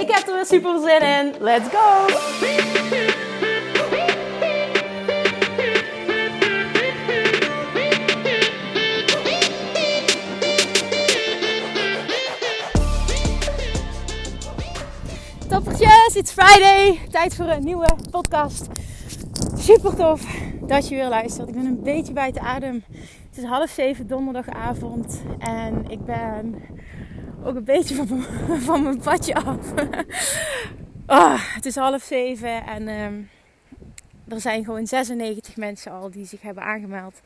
Ik heb er weer super zin in. Let's go! Toppertjes, it's Friday. Tijd voor een nieuwe podcast. Super tof dat je weer luistert. Ik ben een beetje buiten adem. Het is half zeven donderdagavond en ik ben ook een beetje van, van mijn padje af. oh, het is half zeven en um, er zijn gewoon 96 mensen al die zich hebben aangemeld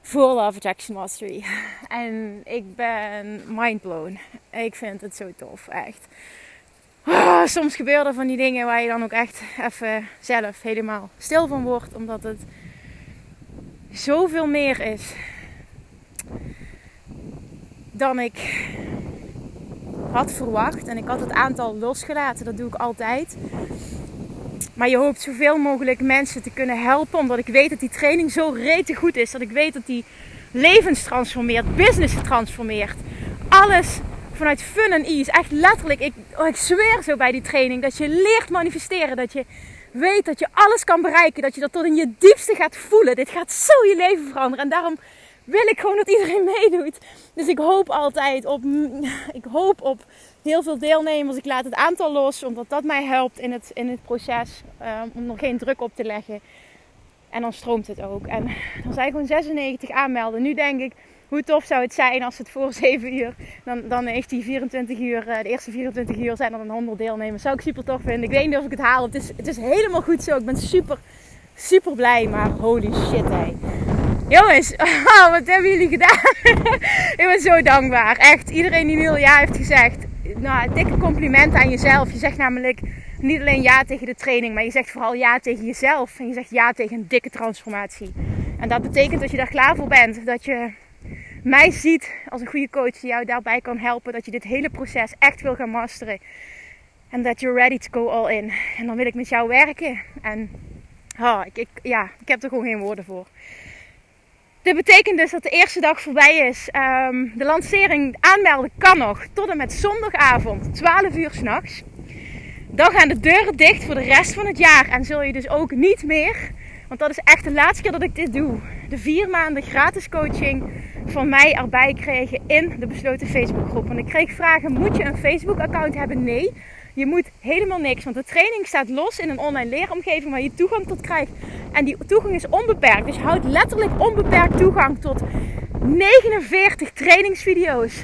voor Love Attraction Mastery. En ik ben mindblown. Ik vind het zo tof, echt. Oh, soms gebeuren er van die dingen waar je dan ook echt even zelf helemaal stil van wordt. Omdat het zoveel meer is dan ik had verwacht. En ik had het aantal losgelaten, dat doe ik altijd. Maar je hoopt zoveel mogelijk mensen te kunnen helpen. Omdat ik weet dat die training zo rete goed is. Dat ik weet dat die levens transformeert, business transformeert. Alles vanuit fun en ease. Echt letterlijk, ik, oh, ik zweer zo bij die training. Dat je leert manifesteren. Dat je weet dat je alles kan bereiken. Dat je dat tot in je diepste gaat voelen. Dit gaat zo je leven veranderen. En daarom wil ik gewoon dat iedereen meedoet. Dus ik hoop altijd op, ik hoop op heel veel deelnemers. Ik laat het aantal los, omdat dat mij helpt in het, in het proces. Um, om er geen druk op te leggen. En dan stroomt het ook. En er zijn gewoon 96 aanmelden. Nu denk ik, hoe tof zou het zijn als het voor 7 uur, dan, dan heeft die 24 uur, eh, de eerste 24 uur zijn er dan 100 deelnemers. Zou ik super tof vinden. Ik weet niet of ik het haal. Het is, het is helemaal goed zo. Ik ben super, super blij. Maar holy shit, hé. Jongens, oh, wat hebben jullie gedaan? ik ben zo dankbaar. Echt, iedereen die nu al ja heeft gezegd. Nou, dikke compliment aan jezelf. Je zegt namelijk niet alleen ja tegen de training, maar je zegt vooral ja tegen jezelf. En je zegt ja tegen een dikke transformatie. En dat betekent dat je daar klaar voor bent. Dat je mij ziet als een goede coach die jou daarbij kan helpen. Dat je dit hele proces echt wil gaan masteren. En dat you're ready to go all in. En dan wil ik met jou werken. En oh, ik, ik, ja, ik heb er gewoon geen woorden voor. Dit betekent dus dat de eerste dag voorbij is. Um, de lancering aanmelden kan nog tot en met zondagavond, 12 uur s'nachts. Dan gaan de deuren dicht voor de rest van het jaar. En zul je dus ook niet meer, want dat is echt de laatste keer dat ik dit doe, de vier maanden gratis coaching van mij erbij kregen in de besloten Facebookgroep. Want ik kreeg vragen: moet je een Facebook-account hebben? Nee. Je moet helemaal niks, want de training staat los in een online leeromgeving waar je toegang tot krijgt. En die toegang is onbeperkt. Dus je houdt letterlijk onbeperkt toegang tot 49 trainingsvideo's.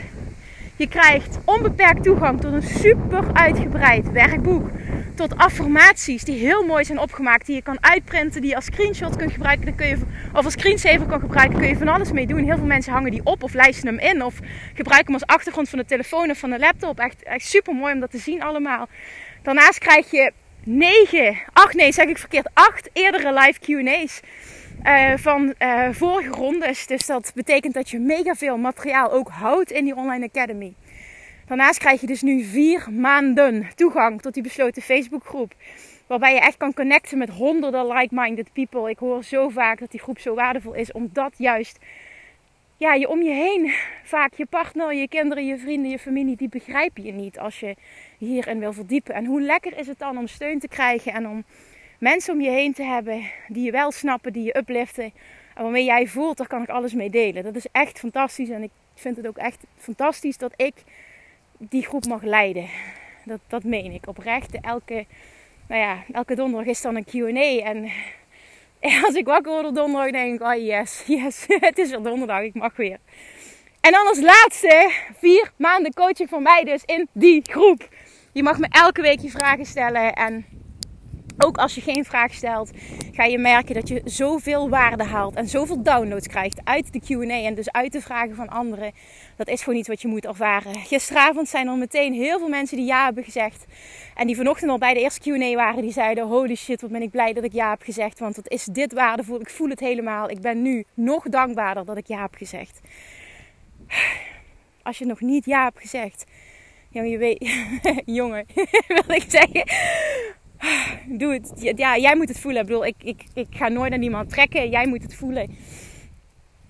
Je krijgt onbeperkt toegang tot een super uitgebreid werkboek. Tot affirmaties die heel mooi zijn opgemaakt. Die je kan uitprinten, die je als screenshot kunt gebruiken. Dan kun je, of als screensaver kan gebruiken, kun je van alles mee doen. Heel veel mensen hangen die op of lijsten hem in. Of gebruiken hem als achtergrond van de telefoon of van de laptop. Echt, echt super mooi om dat te zien allemaal. Daarnaast krijg je 9, 8 nee zeg ik verkeerd, 8 eerdere live Q&A's. Uh, van uh, vorige rondes. Dus dat betekent dat je mega veel materiaal ook houdt in die Online Academy. Daarnaast krijg je dus nu vier maanden toegang tot die besloten Facebookgroep. Waarbij je echt kan connecten met honderden like-minded people. Ik hoor zo vaak dat die groep zo waardevol is. Omdat juist ja, je om je heen vaak je partner, je kinderen, je vrienden, je familie, die begrijpen je niet als je hierin wil verdiepen. En hoe lekker is het dan om steun te krijgen en om mensen om je heen te hebben die je wel snappen, die je upliften. En waarmee jij voelt, daar kan ik alles mee delen. Dat is echt fantastisch. En ik vind het ook echt fantastisch dat ik die groep mag leiden. Dat, dat meen ik oprecht. Elke, nou ja, elke donderdag is dan een QA. En als ik wakker word op donderdag, denk ik: oh yes, yes, het is weer donderdag, ik mag weer. En dan als laatste vier maanden coaching van mij dus in die groep. Je mag me elke week je vragen stellen. En Ook als je geen vraag stelt, ga je merken dat je zoveel waarde haalt en zoveel downloads krijgt uit de QA en dus uit de vragen van anderen. Dat is gewoon iets wat je moet ervaren. Gisteravond zijn er meteen heel veel mensen die ja hebben gezegd. En die vanochtend al bij de eerste QA waren, die zeiden: Holy shit, wat ben ik blij dat ik ja heb gezegd. Want wat is dit waardevol? Ik voel het helemaal. Ik ben nu nog dankbaarder dat ik ja heb gezegd. Als je nog niet ja hebt gezegd, je weet, jongen, wil ik zeggen Doe het. Ja, jij moet het voelen. Ik bedoel, ik, ik, ik ga nooit naar niemand trekken. Jij moet het voelen.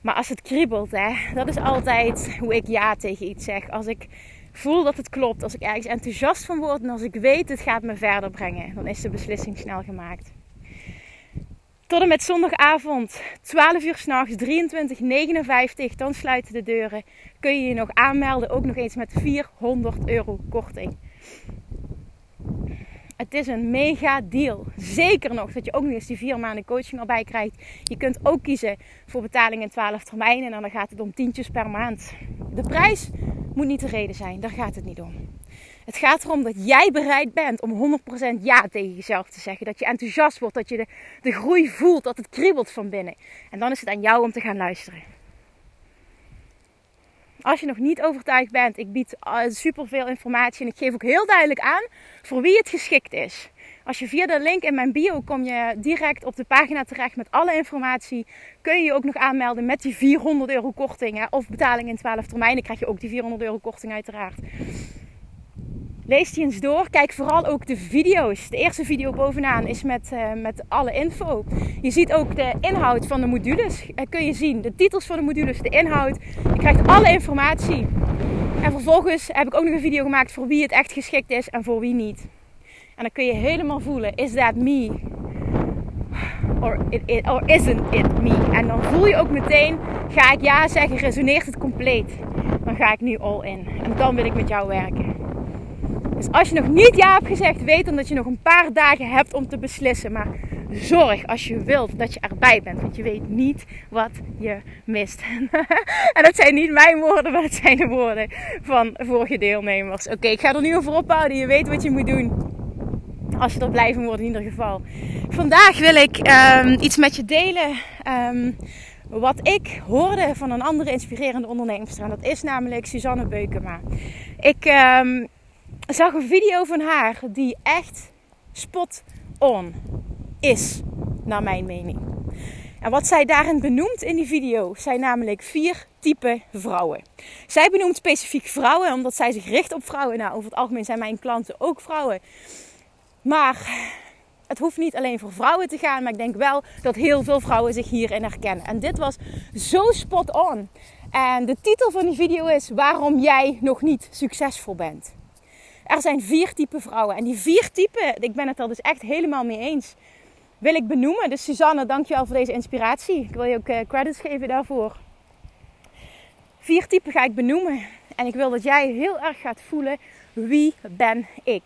Maar als het kriebelt, hè, dat is altijd hoe ik ja tegen iets zeg. Als ik voel dat het klopt, als ik ergens enthousiast van word en als ik weet het gaat me verder brengen, dan is de beslissing snel gemaakt. Tot en met zondagavond, 12 uur s'nachts, 23,59, dan sluiten de deuren. Kun je je nog aanmelden, ook nog eens met 400 euro korting. Het is een mega deal. Zeker nog dat je ook nog eens die vier maanden coaching erbij krijgt. Je kunt ook kiezen voor betaling in 12 termijnen. En dan gaat het om tientjes per maand. De prijs moet niet de reden zijn. Daar gaat het niet om. Het gaat erom dat jij bereid bent om 100% ja tegen jezelf te zeggen. Dat je enthousiast wordt, dat je de, de groei voelt, dat het kriebelt van binnen. En dan is het aan jou om te gaan luisteren. Als je nog niet overtuigd bent, ik bied uh, superveel informatie en ik geef ook heel duidelijk aan voor wie het geschikt is. Als je via de link in mijn bio kom je direct op de pagina terecht met alle informatie. Kun je je ook nog aanmelden met die 400 euro korting. Hè? Of betaling in 12 termijnen krijg je ook die 400 euro korting uiteraard. Lees die eens door. Kijk vooral ook de video's. De eerste video bovenaan is met, uh, met alle info. Je ziet ook de inhoud van de modules. Uh, kun je zien. De titels van de modules, de inhoud. Je krijgt alle informatie. En vervolgens heb ik ook nog een video gemaakt voor wie het echt geschikt is en voor wie niet. En dan kun je helemaal voelen: is that me? Or, it, it, or isn't it me? En dan voel je ook meteen: ga ik ja zeggen, resoneert het compleet? Dan ga ik nu all in. En dan wil ik met jou werken. Dus als je nog niet ja hebt gezegd, weet dan dat je nog een paar dagen hebt om te beslissen. Maar zorg als je wilt dat je erbij bent. Want je weet niet wat je mist. en dat zijn niet mijn woorden, maar dat zijn de woorden van vorige deelnemers. Oké, ik ga er nu over ophouden. Je weet wat je moet doen. Als je er blij van wordt in ieder geval. Vandaag wil ik um, iets met je delen. Um, wat ik hoorde van een andere inspirerende ondernemer. En dat is namelijk Suzanne Beukema. Ik um, zag een video van haar die echt spot on is, naar mijn mening. En wat zij daarin benoemt in die video zijn namelijk vier typen vrouwen. Zij benoemt specifiek vrouwen omdat zij zich richt op vrouwen. Nou, over het algemeen zijn mijn klanten ook vrouwen. Maar het hoeft niet alleen voor vrouwen te gaan, maar ik denk wel dat heel veel vrouwen zich hierin herkennen. En dit was zo spot on. En de titel van die video is Waarom jij nog niet succesvol bent. Er zijn vier typen vrouwen. En die vier typen, ik ben het er dus echt helemaal mee eens, wil ik benoemen. Dus Suzanne, dankjewel voor deze inspiratie. Ik wil je ook uh, credits geven daarvoor. Vier typen ga ik benoemen. En ik wil dat jij heel erg gaat voelen, wie ben ik?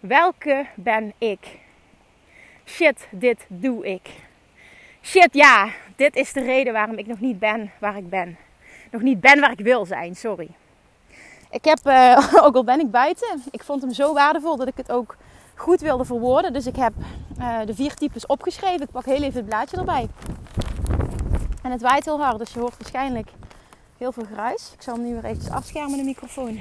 Welke ben ik? Shit, dit doe ik. Shit, ja, dit is de reden waarom ik nog niet ben waar ik ben. Nog niet ben waar ik wil zijn, sorry. Ik heb, uh, ook al ben ik buiten, ik vond hem zo waardevol dat ik het ook goed wilde verwoorden. Dus ik heb uh, de vier types opgeschreven. Ik pak heel even het blaadje erbij. En het waait heel hard, dus je hoort waarschijnlijk heel veel geruis. Ik zal hem nu weer eventjes afschermen, de microfoon.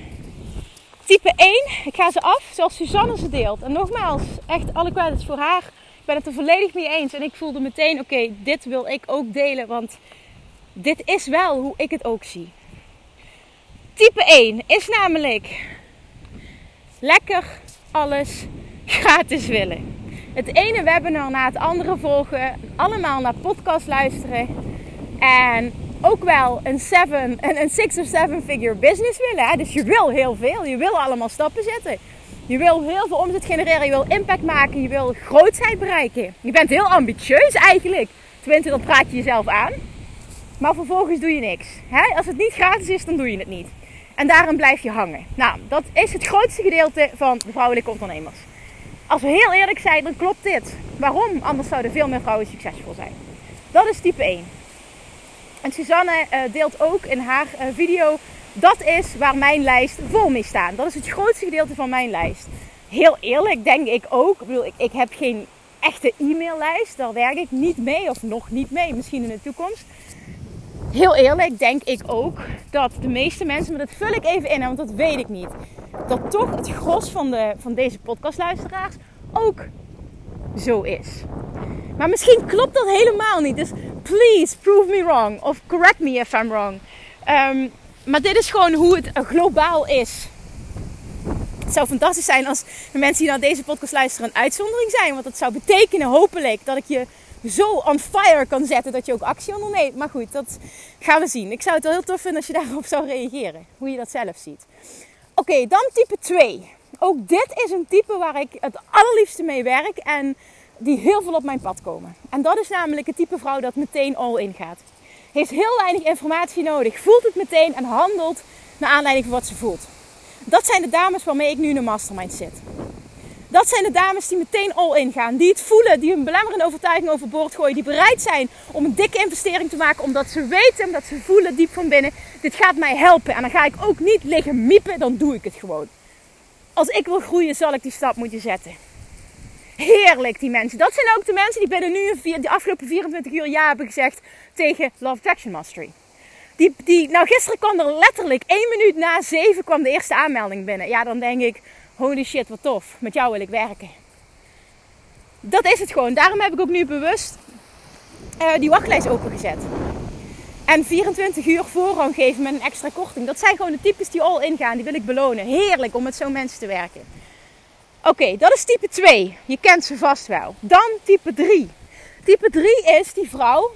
Type 1, ik ga ze af zoals Suzanne ze deelt. En nogmaals, echt alle credits voor haar. Ik ben het er volledig mee eens. En ik voelde meteen, oké, dit wil ik ook delen. Want dit is wel hoe ik het ook zie. Type 1 is namelijk lekker alles gratis willen. Het ene webinar na het andere volgen, allemaal naar podcast luisteren en ook wel een, seven, een, een six of seven figure business willen. Dus je wil heel veel, je wil allemaal stappen zetten. Je wil heel veel omzet genereren, je wil impact maken, je wil grootheid bereiken. Je bent heel ambitieus eigenlijk. Tenminste, dat praat je jezelf aan. Maar vervolgens doe je niks. Hè? Als het niet gratis is, dan doe je het niet. En daarom blijf je hangen. Nou, dat is het grootste gedeelte van vrouwelijke ondernemers. Als we heel eerlijk zijn, dan klopt dit. Waarom? Anders zouden veel meer vrouwen succesvol zijn. Dat is type 1. En Suzanne uh, deelt ook in haar uh, video, dat is waar mijn lijst vol mee staat. Dat is het grootste gedeelte van mijn lijst. heel eerlijk denk ik ook. Ik bedoel, ik, ik heb geen echte e-maillijst. Daar werk ik niet mee of nog niet mee. Misschien in de toekomst. Heel eerlijk denk ik ook dat de meeste mensen, maar dat vul ik even in, want dat weet ik niet. Dat toch het gros van, de, van deze podcastluisteraars ook zo is. Maar misschien klopt dat helemaal niet. Dus please prove me wrong. Of correct me if I'm wrong. Um, maar dit is gewoon hoe het globaal is. Het zou fantastisch zijn als de mensen die naar deze podcast luisteren een uitzondering zijn. Want dat zou betekenen hopelijk dat ik je zo on fire kan zetten dat je ook actie onderneemt. Maar goed, dat gaan we zien. Ik zou het wel heel tof vinden als je daarop zou reageren. Hoe je dat zelf ziet. Oké, dan type 2. Ook dit is een type waar ik het allerliefste mee werk en die heel veel op mijn pad komen. En dat is namelijk het type vrouw dat meteen all in gaat. Heeft heel weinig informatie nodig, voelt het meteen en handelt naar aanleiding van wat ze voelt. Dat zijn de dames waarmee ik nu in een mastermind zit. Dat zijn de dames die meteen all in gaan. Die het voelen, die hun belemmerende overtuiging overboord gooien. Die bereid zijn om een dikke investering te maken. Omdat ze weten, omdat ze voelen diep van binnen. Dit gaat mij helpen. En dan ga ik ook niet liggen miepen, dan doe ik het gewoon. Als ik wil groeien, zal ik die stap moeten zetten. Heerlijk, die mensen. Dat zijn ook de mensen die binnen nu de afgelopen 24 uur ja hebben gezegd tegen Love Attraction Mastery. Die, die, nou, gisteren kwam er letterlijk één minuut na zeven kwam de eerste aanmelding binnen. Ja, dan denk ik, holy shit, wat tof. Met jou wil ik werken. Dat is het gewoon. Daarom heb ik ook nu bewust uh, die wachtlijst opengezet. En 24 uur voorrang geven met een extra korting. Dat zijn gewoon de types die all in gaan. Die wil ik belonen. Heerlijk om met zo'n mensen te werken. Oké, dat is type 2. Je kent ze vast wel. Dan type 3. Type 3 is die vrouw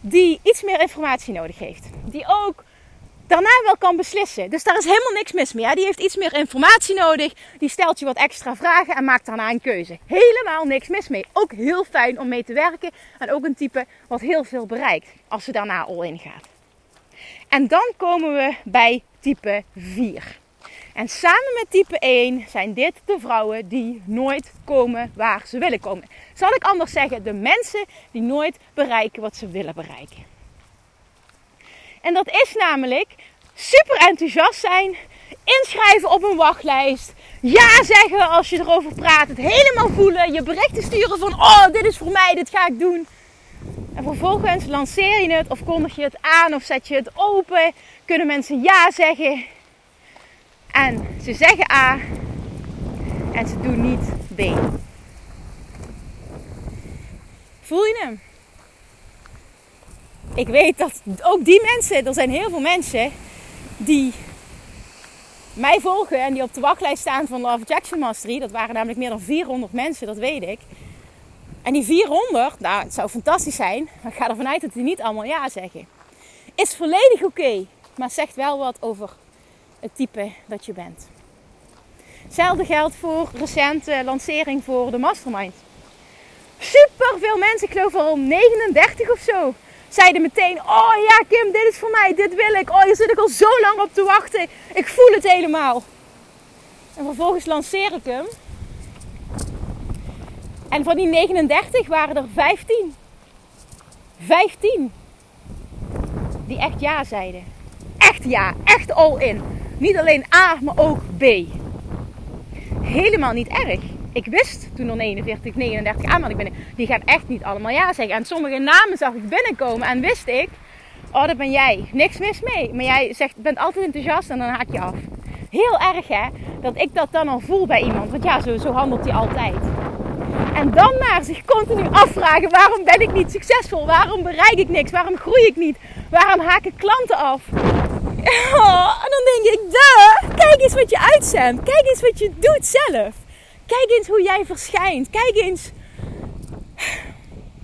die iets meer informatie nodig heeft. Die ook daarna wel kan beslissen. Dus daar is helemaal niks mis mee. Die heeft iets meer informatie nodig. Die stelt je wat extra vragen en maakt daarna een keuze. Helemaal niks mis mee. Ook heel fijn om mee te werken. En ook een type wat heel veel bereikt als ze daarna all in gaat. En dan komen we bij type 4. En samen met type 1 zijn dit de vrouwen die nooit komen waar ze willen komen. Zal ik anders zeggen, de mensen die nooit bereiken wat ze willen bereiken. En dat is namelijk super enthousiast zijn, inschrijven op een wachtlijst, ja zeggen als je erover praat, het helemaal voelen, je berichten sturen van oh dit is voor mij, dit ga ik doen. En vervolgens lanceer je het of kondig je het aan of zet je het open, kunnen mensen ja zeggen en ze zeggen A en ze doen niet B. Voel je hem? Ik weet dat ook die mensen, er zijn heel veel mensen die mij volgen en die op de wachtlijst staan van Love Jackson Mastery. Dat waren namelijk meer dan 400 mensen, dat weet ik. En die 400, nou het zou fantastisch zijn, maar ik ga ervan uit dat die niet allemaal ja zeggen. Is volledig oké, maar zegt wel wat over het type dat je bent. Hetzelfde geldt voor recente lancering voor de Mastermind. Super veel mensen, ik geloof al 39 of zo, zeiden meteen: Oh ja, Kim, dit is voor mij, dit wil ik. Oh, hier zit ik al zo lang op te wachten. Ik voel het helemaal. En vervolgens lanceer ik hem. En van die 39 waren er 15. 15 die echt ja zeiden. Echt ja, echt all in. Niet alleen A, maar ook B. Helemaal niet erg. Ik wist toen er 49, 39 aanmeldingen binnen. Die gaan echt niet allemaal ja zeggen. En sommige namen zag ik binnenkomen en wist ik. Oh, dat ben jij. Niks mis mee. Maar jij zegt, bent altijd enthousiast en dan haak je af. Heel erg hè, dat ik dat dan al voel bij iemand. Want ja, zo, zo handelt hij altijd. En dan maar zich continu afvragen: waarom ben ik niet succesvol? Waarom bereik ik niks? Waarom groei ik niet? Waarom haken klanten af? Oh, en dan denk ik, duh, kijk eens wat je uitzendt. Kijk eens wat je doet zelf. Kijk eens hoe jij verschijnt. Kijk eens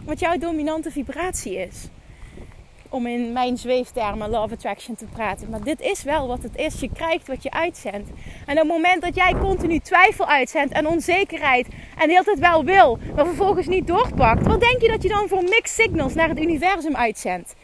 wat jouw dominante vibratie is. Om in mijn zweeftermen Love Attraction te praten. Maar dit is wel wat het is. Je krijgt wat je uitzendt. En op het moment dat jij continu twijfel uitzendt en onzekerheid en hele tijd wel wil, maar vervolgens niet doorpakt, wat denk je dat je dan voor mixed signals naar het universum uitzendt?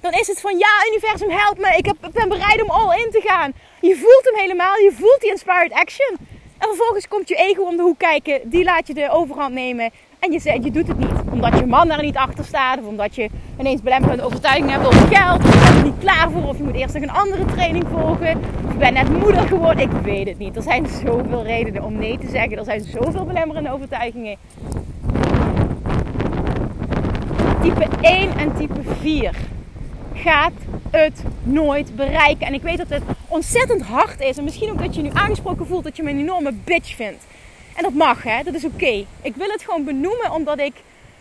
Dan is het van ja, universum help me. Ik, ik ben bereid om all in te gaan. Je voelt hem helemaal. Je voelt die inspired action. En vervolgens komt je ego om de hoek kijken. Die laat je de overhand nemen. En je, zegt, je doet het niet omdat je man daar niet achter staat. Of omdat je ineens belemmerende overtuiging hebt over geld. Of je bent er niet klaar voor. Of je moet eerst nog een andere training volgen. Of je bent net moeder geworden. Ik weet het niet. Er zijn zoveel redenen om nee te zeggen. Er zijn zoveel belemmerende overtuigingen. Type 1 en type 4 gaat het nooit bereiken. En ik weet dat het ontzettend hard is. En misschien ook dat je nu aangesproken voelt dat je me een enorme bitch vindt. En dat mag, hè? dat is oké. Ik wil het gewoon benoemen omdat ik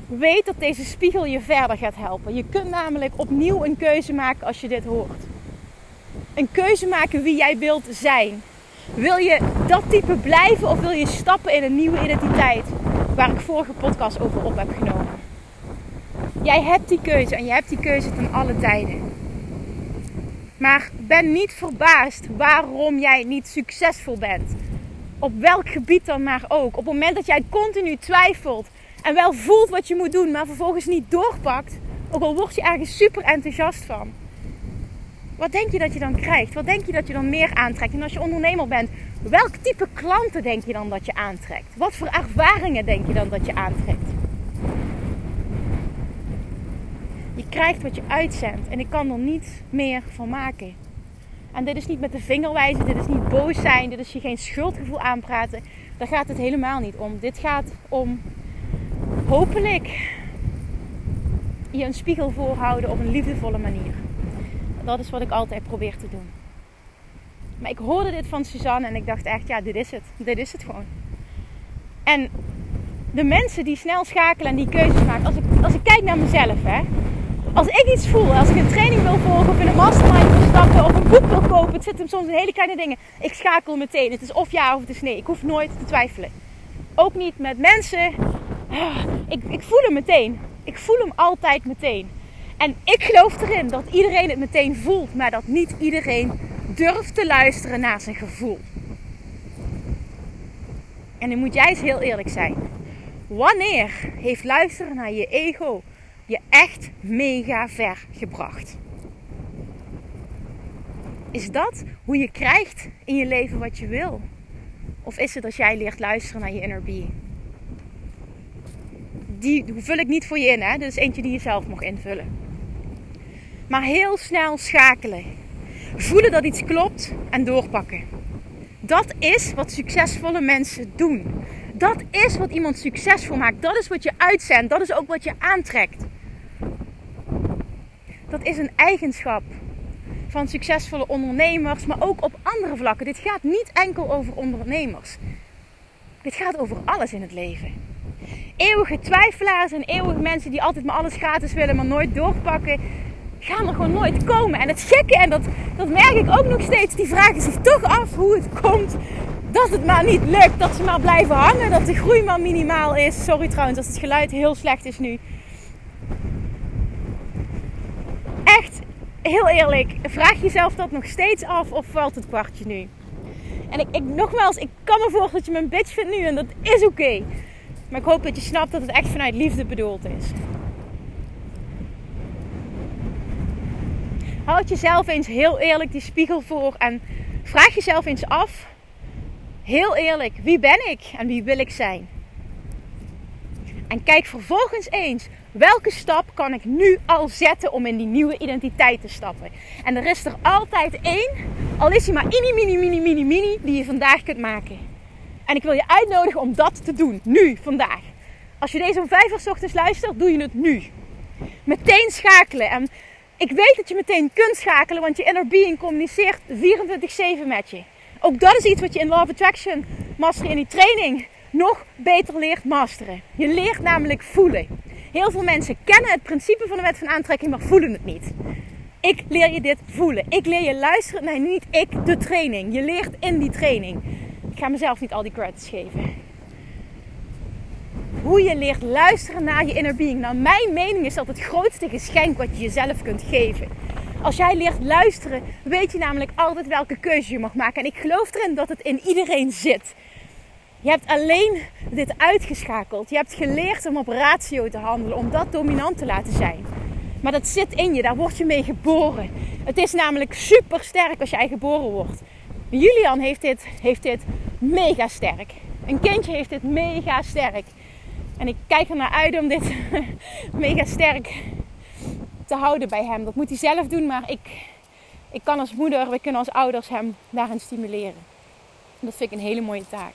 weet dat deze spiegel je verder gaat helpen. Je kunt namelijk opnieuw een keuze maken als je dit hoort. Een keuze maken wie jij wilt zijn. Wil je dat type blijven of wil je stappen in een nieuwe identiteit? Waar ik vorige podcast over op heb genomen. Jij hebt die keuze en je hebt die keuze ten alle tijden. Maar ben niet verbaasd waarom jij niet succesvol bent. Op welk gebied dan maar ook. Op het moment dat jij continu twijfelt en wel voelt wat je moet doen, maar vervolgens niet doorpakt, ook al word je ergens super enthousiast van. Wat denk je dat je dan krijgt? Wat denk je dat je dan meer aantrekt? En als je ondernemer bent, welk type klanten denk je dan dat je aantrekt? Wat voor ervaringen denk je dan dat je aantrekt? Je krijgt wat je uitzendt en ik kan er niet meer van maken. En dit is niet met de vinger wijzen, dit is niet boos zijn, dit is je geen schuldgevoel aanpraten. Daar gaat het helemaal niet om. Dit gaat om hopelijk je een spiegel voorhouden op een liefdevolle manier. Dat is wat ik altijd probeer te doen. Maar ik hoorde dit van Suzanne en ik dacht echt, ja, dit is het. Dit is het gewoon. En de mensen die snel schakelen en die keuzes maken, als ik, als ik kijk naar mezelf, hè, als ik iets voel, als ik een training wil volgen of in een mastermind wil stappen of een boek wil kopen, het zit hem soms in hele kleine dingen. Ik schakel meteen. Het is of ja of het is nee. Ik hoef nooit te twijfelen. Ook niet met mensen. Ah, ik, ik voel hem meteen. Ik voel hem altijd meteen. En ik geloof erin dat iedereen het meteen voelt, maar dat niet iedereen durft te luisteren naar zijn gevoel. En dan moet jij eens heel eerlijk zijn. Wanneer heeft luisteren naar je ego je echt mega ver gebracht? Is dat hoe je krijgt in je leven wat je wil? Of is het als jij leert luisteren naar je inner being? Die vul ik niet voor je in, hè? Is eentje die je zelf mag invullen. Maar heel snel schakelen. Voelen dat iets klopt en doorpakken. Dat is wat succesvolle mensen doen. Dat is wat iemand succesvol maakt. Dat is wat je uitzendt. Dat is ook wat je aantrekt. Dat is een eigenschap van succesvolle ondernemers, maar ook op andere vlakken. Dit gaat niet enkel over ondernemers. Dit gaat over alles in het leven. Eeuwige twijfelaars en eeuwige mensen die altijd maar alles gratis willen, maar nooit doorpakken, gaan er gewoon nooit komen. En het gekke, en dat, dat merk ik ook nog steeds, die vragen zich toch af hoe het komt dat het maar niet lukt. Dat ze maar blijven hangen, dat de groei maar minimaal is. Sorry trouwens als het geluid heel slecht is nu. Echt, heel eerlijk, vraag jezelf dat nog steeds af of valt het kwartje nu? En ik, ik nogmaals, ik kan me voorstellen dat je me een bitch vindt nu en dat is oké. Maar ik hoop dat je snapt dat het echt vanuit liefde bedoeld is. Houd jezelf eens heel eerlijk die spiegel voor en vraag jezelf eens af, heel eerlijk, wie ben ik en wie wil ik zijn? En kijk vervolgens eens welke stap kan ik nu al zetten om in die nieuwe identiteit te stappen. En er is er altijd één, al is hij maar mini, mini, mini, mini, mini, die je vandaag kunt maken. En ik wil je uitnodigen om dat te doen, nu, vandaag. Als je deze om vijf uur s ochtends luistert, doe je het nu. Meteen schakelen. En ik weet dat je meteen kunt schakelen, want je inner being communiceert 24-7 met je. Ook dat is iets wat je in Love Attraction Mastery in die training nog beter leert masteren. Je leert namelijk voelen. Heel veel mensen kennen het principe van de wet van aantrekking, maar voelen het niet. Ik leer je dit voelen. Ik leer je luisteren. Nee, niet ik, de training. Je leert in die training. Ik ga mezelf niet al die credits geven. Hoe je leert luisteren naar je inner being. Nou, mijn mening is dat het grootste geschenk wat je jezelf kunt geven. Als jij leert luisteren, weet je namelijk altijd welke keuze je mag maken. En ik geloof erin dat het in iedereen zit. Je hebt alleen dit uitgeschakeld. Je hebt geleerd om op ratio te handelen, om dat dominant te laten zijn. Maar dat zit in je, daar word je mee geboren. Het is namelijk super sterk als jij geboren wordt. Julian heeft dit, heeft dit mega sterk. Een kindje heeft dit mega sterk. En ik kijk er naar uit om dit mega sterk te houden bij hem. Dat moet hij zelf doen, maar ik, ik kan als moeder, we kunnen als ouders hem daarin stimuleren. Dat vind ik een hele mooie taak.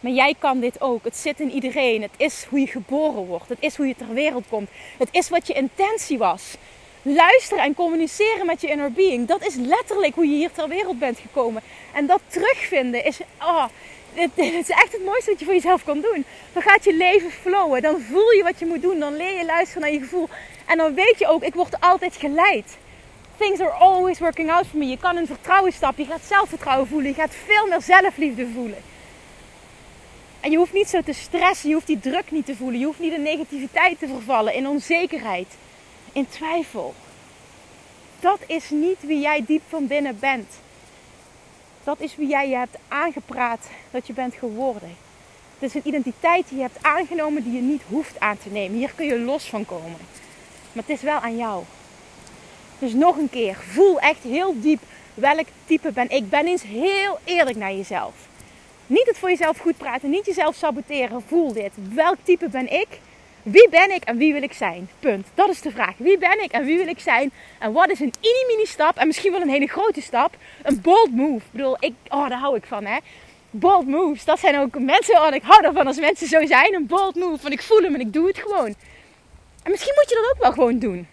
Maar jij kan dit ook. Het zit in iedereen. Het is hoe je geboren wordt. Het is hoe je ter wereld komt. Het is wat je intentie was. Luisteren en communiceren met je inner being. Dat is letterlijk hoe je hier ter wereld bent gekomen. En dat terugvinden is. Oh, het, is echt het mooiste wat je voor jezelf kan doen. Dan gaat je leven flowen. Dan voel je wat je moet doen. Dan leer je luisteren naar je gevoel. En dan weet je ook, ik word altijd geleid. Things are always working out for me. Je kan in vertrouwen stappen. Je gaat zelfvertrouwen voelen. Je gaat veel meer zelfliefde voelen. En je hoeft niet zo te stressen. Je hoeft die druk niet te voelen. Je hoeft niet in negativiteit te vervallen. In onzekerheid. In twijfel. Dat is niet wie jij diep van binnen bent. Dat is wie jij je hebt aangepraat dat je bent geworden. Het is een identiteit die je hebt aangenomen die je niet hoeft aan te nemen. Hier kun je los van komen. Maar het is wel aan jou. Dus nog een keer, voel echt heel diep welk type ben ik. Ben eens heel eerlijk naar jezelf. Niet het voor jezelf goed praten, niet jezelf saboteren. Voel dit. Welk type ben ik? Wie ben ik en wie wil ik zijn? Punt. Dat is de vraag. Wie ben ik en wie wil ik zijn? En wat is een mini-mini stap en misschien wel een hele grote stap? Een bold move. Ik bedoel, ik, oh, daar hou ik van, hè. Bold moves, dat zijn ook mensen, oh, ik hou ervan als mensen zo zijn. Een bold move, van ik voel hem en ik doe het gewoon. En misschien moet je dat ook wel gewoon doen.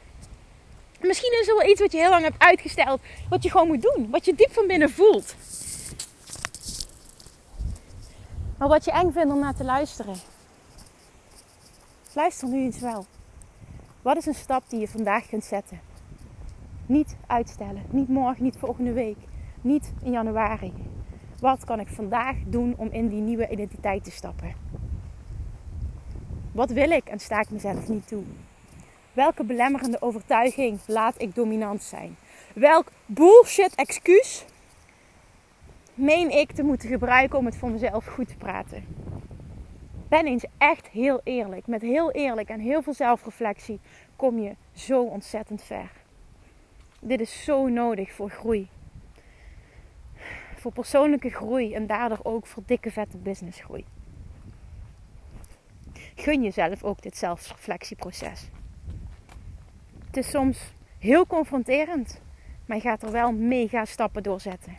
misschien is er wel iets wat je heel lang hebt uitgesteld, wat je gewoon moet doen. Wat je diep van binnen voelt. Maar wat je eng vindt om naar te luisteren. Luister nu eens wel. Wat is een stap die je vandaag kunt zetten? Niet uitstellen. Niet morgen, niet volgende week. Niet in januari. Wat kan ik vandaag doen om in die nieuwe identiteit te stappen? Wat wil ik en sta ik mezelf niet toe? Welke belemmerende overtuiging laat ik dominant zijn? Welk bullshit excuus meen ik te moeten gebruiken om het voor mezelf goed te praten? Ben eens echt heel eerlijk. Met heel eerlijk en heel veel zelfreflectie kom je zo ontzettend ver. Dit is zo nodig voor groei. Voor persoonlijke groei en daardoor ook voor dikke vette businessgroei. Gun jezelf ook dit zelfreflectieproces. Het is soms heel confronterend, maar je gaat er wel mega stappen doorzetten.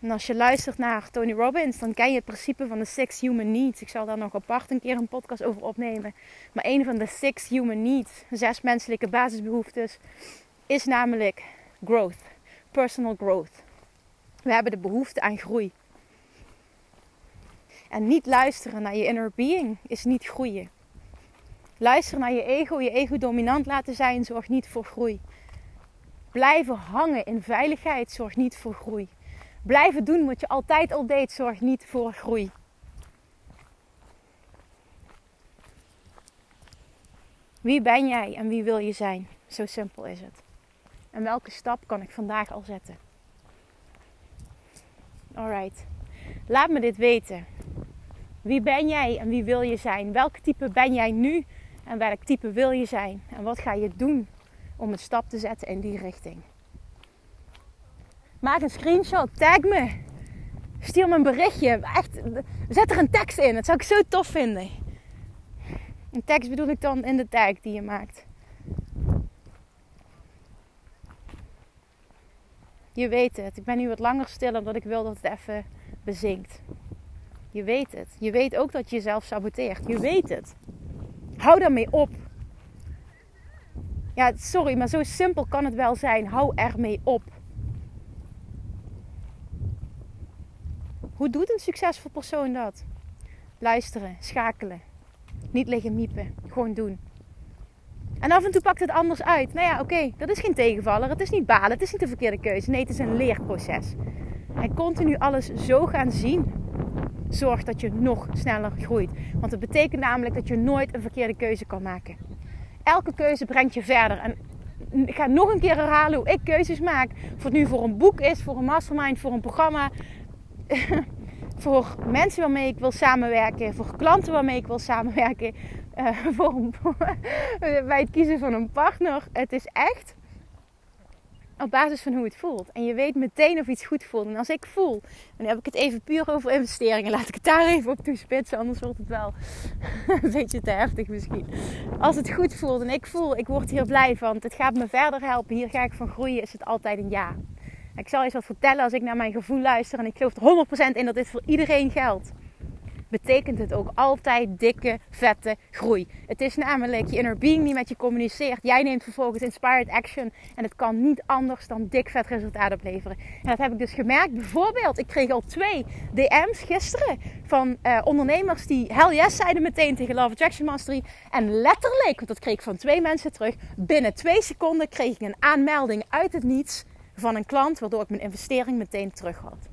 En als je luistert naar Tony Robbins, dan ken je het principe van de Six Human Needs. Ik zal daar nog apart een keer een podcast over opnemen. Maar een van de Six Human Needs, zes menselijke basisbehoeftes, is namelijk growth. Personal growth. We hebben de behoefte aan groei. En niet luisteren naar je inner being is niet groeien. Luisteren naar je ego, je ego dominant laten zijn, zorgt niet voor groei. Blijven hangen in veiligheid zorgt niet voor groei. Blijven doen wat je altijd al deed zorgt niet voor groei. Wie ben jij en wie wil je zijn? Zo simpel is het. En welke stap kan ik vandaag al zetten? Alright. Laat me dit weten. Wie ben jij en wie wil je zijn? Welk type ben jij nu en welk type wil je zijn? En wat ga je doen om een stap te zetten in die richting? Maak een screenshot, tag me. Stuur me een berichtje. Echt, zet er een tekst in. Dat zou ik zo tof vinden. Een tekst bedoel ik dan in de tag die je maakt. Je weet het. Ik ben nu wat langer stil omdat ik wil dat het even bezinkt. Je weet het. Je weet ook dat je jezelf saboteert. Je weet het. Hou daarmee op. Ja, sorry, maar zo simpel kan het wel zijn. Hou ermee op. Hoe doet een succesvol persoon dat? Luisteren, schakelen. Niet liggen miepen. Gewoon doen. En af en toe pakt het anders uit. Nou ja, oké, dat is geen tegenvaller. Het is niet balen. Het is niet de verkeerde keuze. Nee, het is een leerproces. En continu alles zo gaan zien, zorgt dat je nog sneller groeit. Want het betekent namelijk dat je nooit een verkeerde keuze kan maken. Elke keuze brengt je verder. En ik ga nog een keer herhalen hoe ik keuzes maak. Of het nu voor een boek is, voor een mastermind, voor een programma. voor mensen waarmee ik wil samenwerken, voor klanten waarmee ik wil samenwerken, uh, voor bij het kiezen van een partner. Het is echt op basis van hoe het voelt. En je weet meteen of iets goed voelt. En als ik voel, dan heb ik het even puur over investeringen. Laat ik het daar even op toespitsen, anders wordt het wel een beetje te heftig misschien. Als het goed voelt en ik voel, ik word hier blij van, het gaat me verder helpen, hier ga ik van groeien, is het altijd een ja. Ik zal eens wat vertellen als ik naar mijn gevoel luister en ik geloof er 100% in dat dit voor iedereen geldt betekent het ook altijd dikke, vette groei. Het is namelijk je inner being die met je communiceert. Jij neemt vervolgens inspired action. En het kan niet anders dan dik vet resultaat opleveren. En dat heb ik dus gemerkt. Bijvoorbeeld, ik kreeg al twee DM's gisteren van uh, ondernemers die hell yes zeiden meteen tegen Love Attraction Mastery. En letterlijk, want dat kreeg ik van twee mensen terug. Binnen twee seconden kreeg ik een aanmelding uit het niets van een klant. Waardoor ik mijn investering meteen terug had.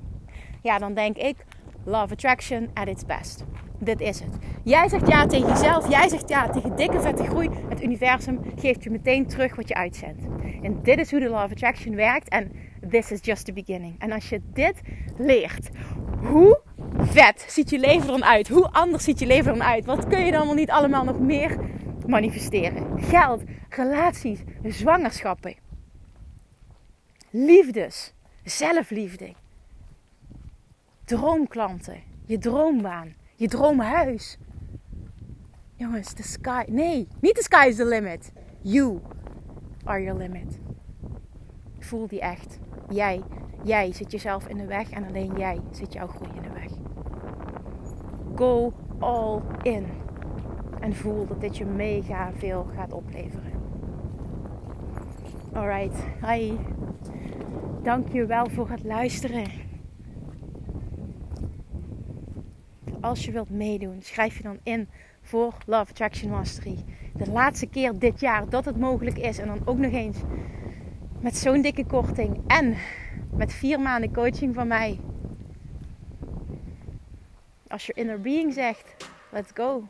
Ja, dan denk ik, Love Attraction at its best. Dit is het. Jij zegt ja tegen jezelf. Jij zegt ja tegen dikke vette groei. Het universum geeft je meteen terug wat je uitzendt. En dit is hoe de Love Attraction werkt. En this is just the beginning. En als je dit leert, hoe vet ziet je leven dan uit? Hoe anders ziet je leven dan uit? Wat kun je dan niet allemaal nog meer manifesteren? Geld, relaties, zwangerschappen, liefdes, zelfliefde droomklanten, je droombaan, je droomhuis. Jongens, the sky. Nee, niet the sky is the limit. You are your limit. Voel die echt. Jij, jij zit jezelf in de weg en alleen jij zit jouw groei in de weg. Go all in. En voel dat dit je mega veel gaat opleveren. Alright, hi. Dank je wel voor het luisteren. als je wilt meedoen, schrijf je dan in voor Love Attraction Mastery. De laatste keer dit jaar dat het mogelijk is. En dan ook nog eens met zo'n dikke korting. En met vier maanden coaching van mij. Als je inner being zegt, let's go.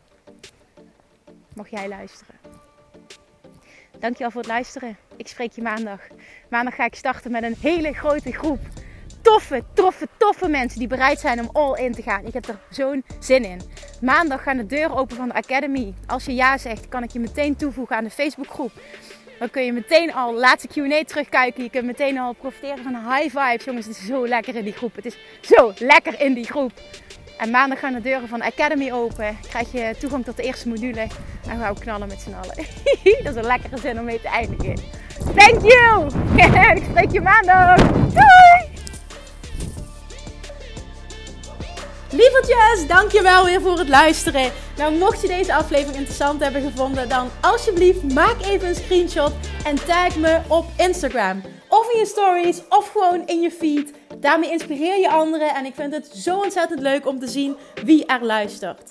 Mag jij luisteren. Dankjewel voor het luisteren. Ik spreek je maandag. Maandag ga ik starten met een hele grote groep toffe, toffe, toffe mensen die bereid zijn om all in te gaan. Ik heb er zo'n zin in. Maandag gaan de deuren open van de Academy. Als je ja zegt, kan ik je meteen toevoegen aan de Facebookgroep. Dan kun je meteen al laatste Q&A terugkijken. Je kunt meteen al profiteren van high vibes. Jongens, het is zo lekker in die groep. Het is zo lekker in die groep. En maandag gaan de deuren van de Academy open. Krijg je toegang tot de eerste module. En gaan we knallen met z'n allen. Dat is een lekkere zin om mee te eindigen. Thank you! ik spreek je maandag. Doei! Lievertjes, dankjewel weer voor het luisteren. Nou, mocht je deze aflevering interessant hebben gevonden, dan alsjeblieft maak even een screenshot en tag me op Instagram. Of in je stories, of gewoon in je feed. Daarmee inspireer je anderen en ik vind het zo ontzettend leuk om te zien wie er luistert.